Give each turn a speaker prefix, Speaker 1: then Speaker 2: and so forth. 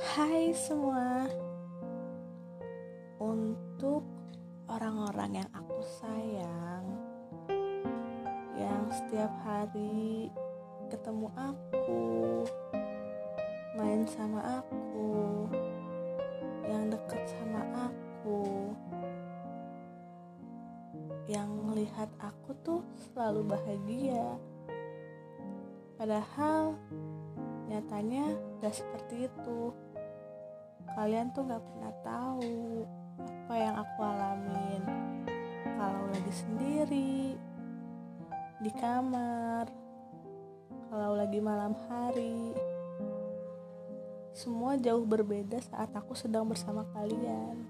Speaker 1: Hai semua. Untuk orang-orang yang aku sayang Yang setiap hari ketemu aku Main sama aku Yang deket sama aku Yang melihat aku tuh selalu bahagia. Padahal nyatanya gak seperti itu. Kalian tuh gak pernah tahu apa yang aku alamin kalau lagi sendiri di kamar kalau lagi malam hari. Semua jauh berbeda saat aku sedang bersama kalian